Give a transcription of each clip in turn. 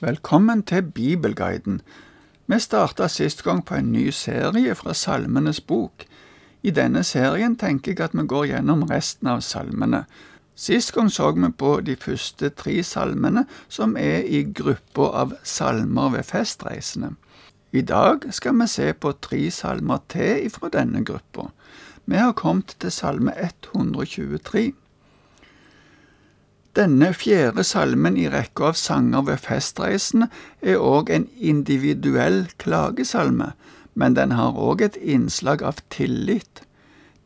Velkommen til Bibelguiden. Vi starta sist gang på en ny serie fra Salmenes bok. I denne serien tenker jeg at vi går gjennom resten av salmene. Sist gang så vi på de første tre salmene, som er i gruppa av salmer ved festreisene. I dag skal vi se på tre salmer til fra denne gruppa. Vi har kommet til salme 123. Denne fjerde salmen i rekka av sanger ved festreisene er òg en individuell klagesalme, men den har òg et innslag av tillit.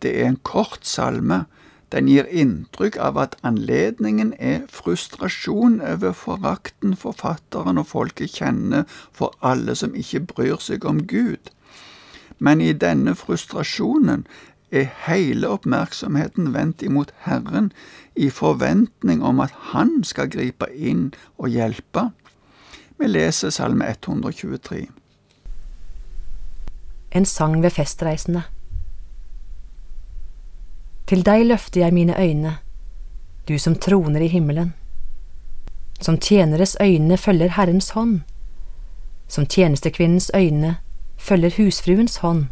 Det er en kort salme. Den gir inntrykk av at anledningen er frustrasjon over forakten forfatteren og folket kjenner for alle som ikke bryr seg om Gud. Men i denne frustrasjonen er hele oppmerksomheten vendt imot Herren i forventning om at Han skal gripe inn og hjelpe. Vi leser Salme 123. En sang ved festreisende. Til deg løfter jeg mine øyne, du som troner i himmelen. Som tjeneres øyne følger Herrens hånd, som tjenestekvinnens øyne følger husfruens hånd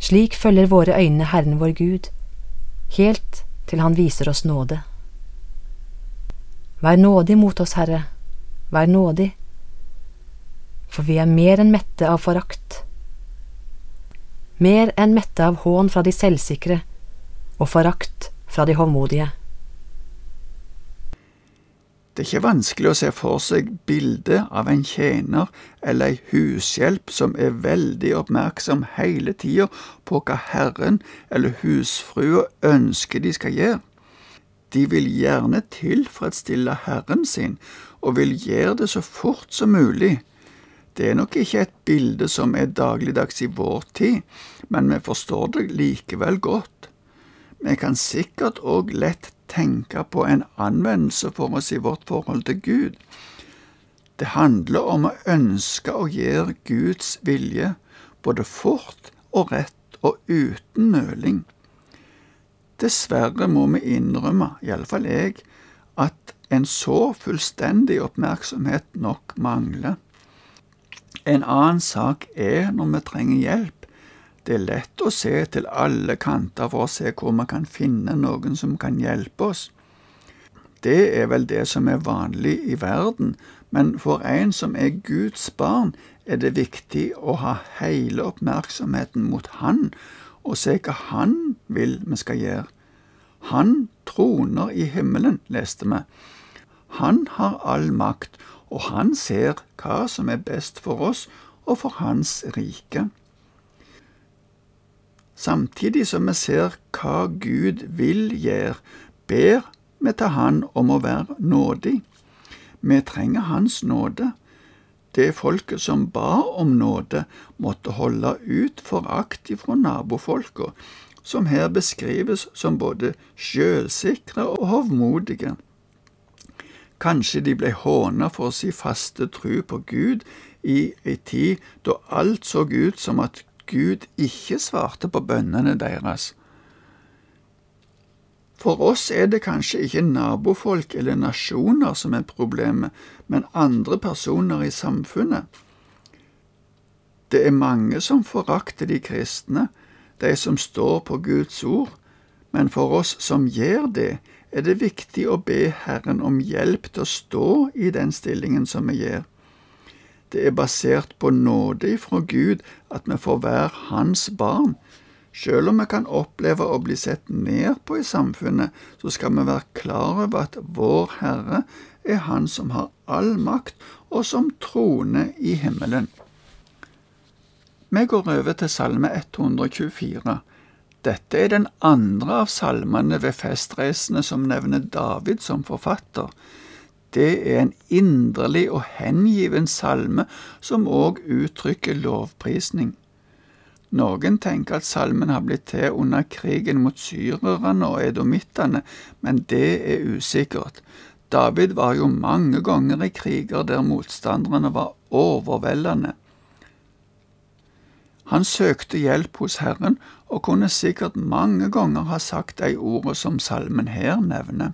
slik følger våre øyne Herren vår Gud, helt til Han viser oss nåde. Vær nådig mot oss, Herre, vær nådig, for vi er mer enn mette av forakt. Mer enn mette av hån fra de selvsikre og forakt fra de hovmodige. Det er ikke vanskelig å se for seg bildet av en tjener eller ei hushjelp som er veldig oppmerksom hele tida på hva herren eller husfrua ønsker de skal gjøre. De vil gjerne tilfredsstille herren sin, og vil gjøre det så fort som mulig. Det er nok ikke et bilde som er dagligdags i vår tid, men vi forstår det likevel godt. Vi kan sikkert òg lett tenke på en anvendelse for oss i vårt forhold til Gud. Det handler om å ønske å gjøre Guds vilje, både fort og rett og uten nøling. Dessverre må vi innrømme, iallfall jeg, at en så fullstendig oppmerksomhet nok mangler. En annen sak er når vi trenger hjelp. Det er lett å se til alle kanter for å se hvor vi kan finne noen som kan hjelpe oss. Det er vel det som er vanlig i verden, men for en som er Guds barn, er det viktig å ha hele oppmerksomheten mot Han og se hva Han vil vi skal gjøre. Han troner i himmelen, leste vi. Han har all makt, og han ser hva som er best for oss og for Hans rike. Samtidig som vi ser hva Gud vil gjøre, ber vi til Han om å være nådig. Vi trenger Hans nåde. Det folket som ba om nåde, måtte holde ut forakt ifra nabofolka, som her beskrives som både sjølsikre og hovmodige. Kanskje de ble håna for sin faste tru på Gud i ei tid da alt så ut som at Gud ikke svarte på bønnene deres. For oss er det kanskje ikke nabofolk eller nasjoner som er problemet, men andre personer i samfunnet. Det er mange som forakter de kristne, de som står på Guds ord, men for oss som gjør det, er det viktig å be Herren om hjelp til å stå i den stillingen som vi gjør. Det er basert på nåde ifra Gud at vi får være Hans barn. Selv om vi kan oppleve å bli sett ned på i samfunnet, så skal vi være klar over at vår Herre er Han som har all makt, og som troner i himmelen. Vi går over til Salme 124. Dette er den andre av salmene ved festreisene som nevner David som forfatter det er en inderlig og hengiven salme som òg uttrykker lovprisning. Noen tenker at salmen har blitt til under krigen mot syrerne og edomittene, men det er usikkert. David var jo mange ganger i kriger der motstanderne var overveldende. Han søkte hjelp hos Herren og kunne sikkert mange ganger ha sagt de ordene som salmen her nevner.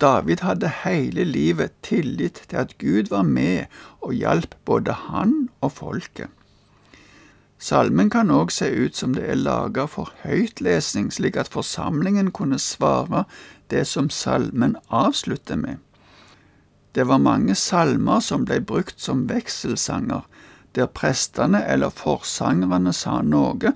David hadde hele livet tillit til at Gud var med og hjalp både han og folket. Salmen kan òg se ut som det er laga for høytlesning, slik at forsamlingen kunne svare det som salmen avslutter med. Det var mange salmer som ble brukt som vekselsanger, der prestene eller forsangerne sa noe,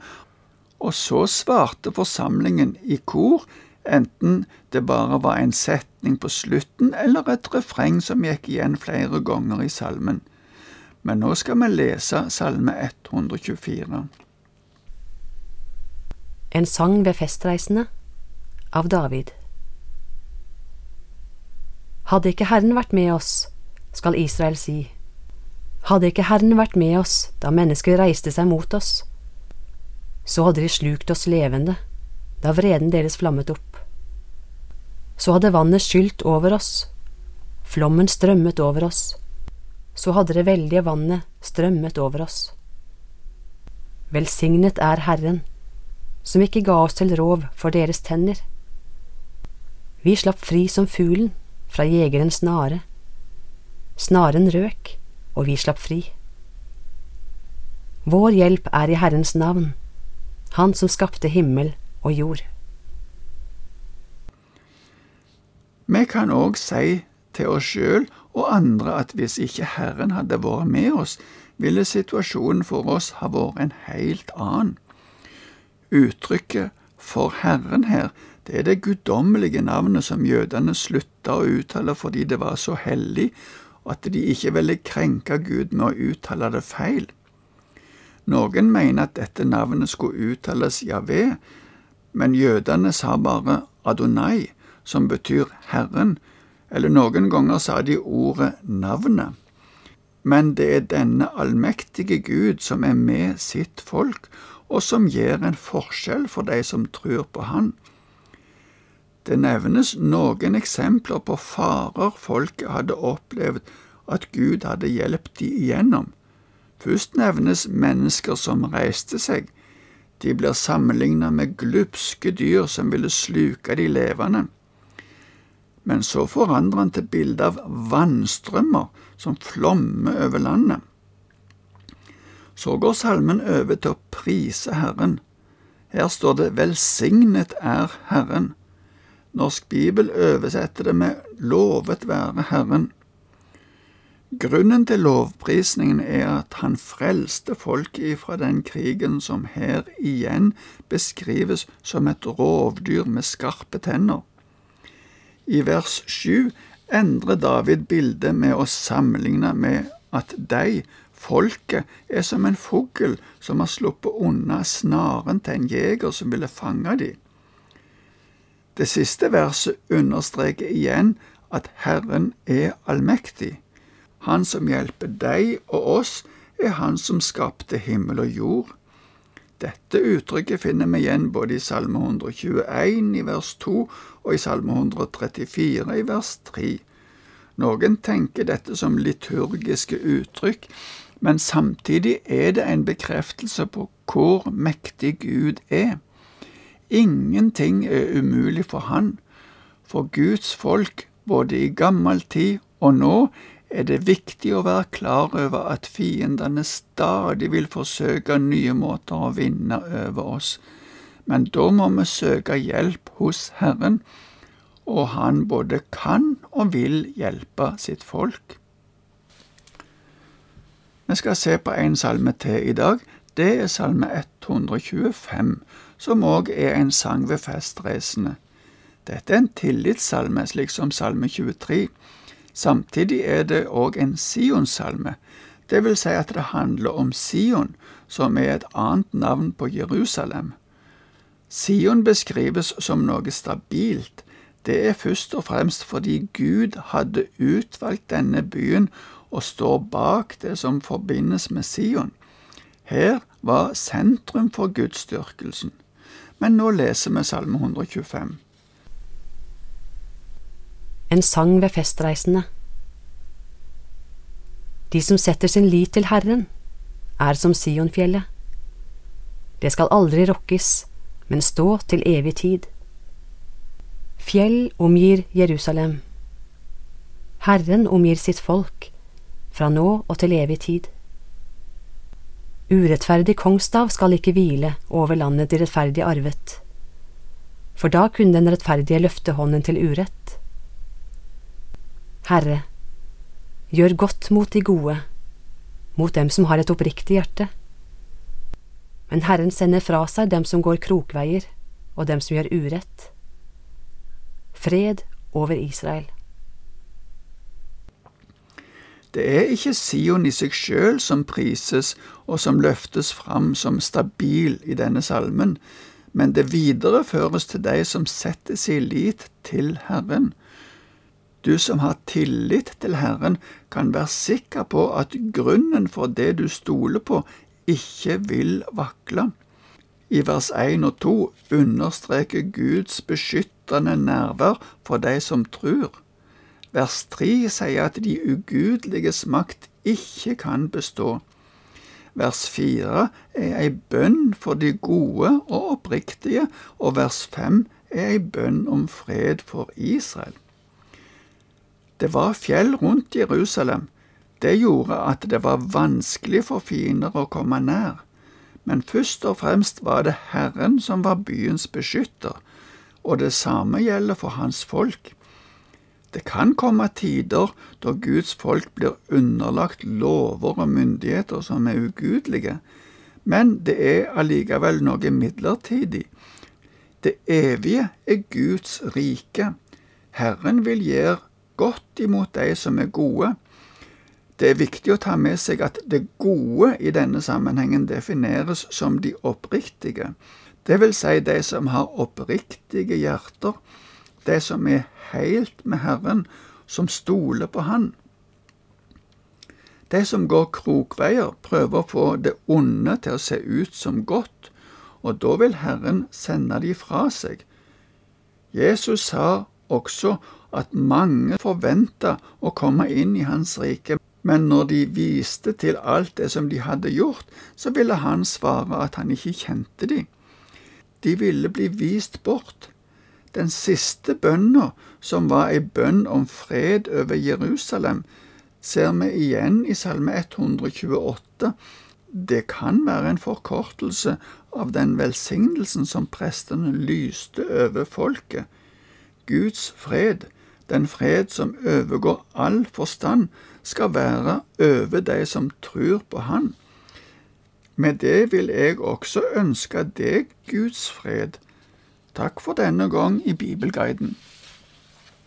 og så svarte forsamlingen i kor, enten det bare var en setning på slutten eller et refreng som gikk igjen flere ganger i salmen. Men nå skal vi lese Salme 124. En sang ved festreisende av David. Hadde ikke Herren vært med oss, skal Israel si. Hadde ikke Herren vært med oss da mennesker reiste seg mot oss, så hadde de slukt oss levende da vreden deres flammet opp. Så hadde vannet skylt over oss, flommen strømmet over oss så hadde det veldige vannet strømmet over oss. Velsignet er Herren, som ikke ga oss til rov for deres tenner. Vi slapp fri som fuglen fra jegerens snare. Snaren røk, og vi slapp fri. Vår hjelp er i Herrens navn, Han som skapte himmel og jord. Vi kan òg si til oss sjøl og andre at hvis ikke Herren hadde vært med oss, ville situasjonen for oss ha vært en helt annen. Uttrykket for Herren her, det er det guddommelige navnet som jødene slutta å uttale fordi det var så hellig, at de ikke ville krenke Gud med å uttale det feil. Noen mener at dette navnet skulle uttales Javé, men jødene sa bare Adonai, som betyr Herren, eller noen ganger sa de ordet navnet. Men det er denne allmektige Gud som er med sitt folk, og som gjør en forskjell for de som tror på Han. Det nevnes noen eksempler på farer folket hadde opplevd at Gud hadde hjulpet de igjennom. Først nevnes mennesker som reiste seg. De blir sammenlignet med glupske dyr som ville sluke de levende men så forandrer han til bilde av vannstrømmer som flommer over landet. Så går salmen over til å prise Herren. Her står det Velsignet er Herren. Norsk bibel oversetter det med Lovet være Herren. Grunnen til lovprisningen er at han frelste folket ifra den krigen som her igjen beskrives som et rovdyr med skarpe tenner. I vers sju endrer David bildet med å sammenligne med at de, folket, er som en fugl som har sluppet unna snaren til en jeger som ville fange dem. Det siste verset understreker igjen at Herren er allmektig. Han som hjelper deg og oss, er Han som skapte himmel og jord. Dette uttrykket finner vi igjen både i Salme 121 i vers 2 og i Salme 134 i vers 3. Noen tenker dette som liturgiske uttrykk, men samtidig er det en bekreftelse på hvor mektig Gud er. Ingenting er umulig for Han. For Guds folk, både i gammel tid og nå, er det viktig å være klar over at fiendene stadig vil forsøke nye måter å vinne over oss, men da må vi søke hjelp hos Herren, og Han både kan og vil hjelpe sitt folk. Vi skal se på en salme til i dag. Det er salme 125, som òg er en sang ved festreisende. Dette er en tillitssalme, slik som salme 23. Samtidig er det òg en Sion-salme, det vil si at det handler om Sion, som er et annet navn på Jerusalem. Sion beskrives som noe stabilt. Det er først og fremst fordi Gud hadde utvalgt denne byen og står bak det som forbindes med Sion. Her var sentrum for gudsdyrkelsen. Men nå leser vi Salme 125 en sang ved festreisende. De som setter sin lit til Herren, er som Sionfjellet. Det skal aldri rokkes, men stå til evig tid. Fjell omgir Jerusalem, Herren omgir sitt folk, fra nå og til evig tid. Urettferdig kongstav skal ikke hvile over landet de rettferdige arvet, for da kunne den rettferdige løfte hånden til urett. Herre, gjør godt mot de gode, mot dem som har et oppriktig hjerte. Men Herren sender fra seg dem som går krokveier, og dem som gjør urett. Fred over Israel. Det er ikke Sion i seg sjøl som prises og som løftes fram som stabil i denne salmen, men det videreføres til de som setter sin lit til Herren. Du som har tillit til Herren, kan være sikker på at grunnen for det du stoler på, ikke vil vakle. I vers 1 og 2 understreker Guds beskyttende nærvær for de som tror. Vers 3 sier at de ugudeliges makt ikke kan bestå. Vers 4 er ei bønn for de gode og oppriktige, og vers 5 er ei bønn om fred for Israel. Det var fjell rundt Jerusalem. Det gjorde at det var vanskelig for fiender å komme nær. Men først og fremst var det Herren som var byens beskytter, og det samme gjelder for hans folk. Det kan komme tider da Guds folk blir underlagt lover og myndigheter som er ugudelige, men det er allikevel noe midlertidig. Det evige er Guds rike. Herren vil gjøre godt imot de som er gode. Det er viktig å ta med seg at det gode i denne sammenhengen defineres som de oppriktige, det vil si de som har oppriktige hjerter, de som er helt med Herren, som stoler på Han. De som går krokveier, prøver å få det onde til å se ut som godt, og da vil Herren sende de fra seg. Jesus sa også at mange forventa å komme inn i Hans rike, men når de viste til alt det som de hadde gjort, så ville han svare at han ikke kjente de. De ville bli vist bort. Den siste bønna, som var ei bønn om fred over Jerusalem, ser vi igjen i Salme 128. Det kan være en forkortelse av den velsignelsen som prestene lyste over folket. Guds fred, den fred som overgår all forstand, skal være over de som tror på Han. Med det vil jeg også ønske deg Guds fred. Takk for denne gang i Bibelguiden.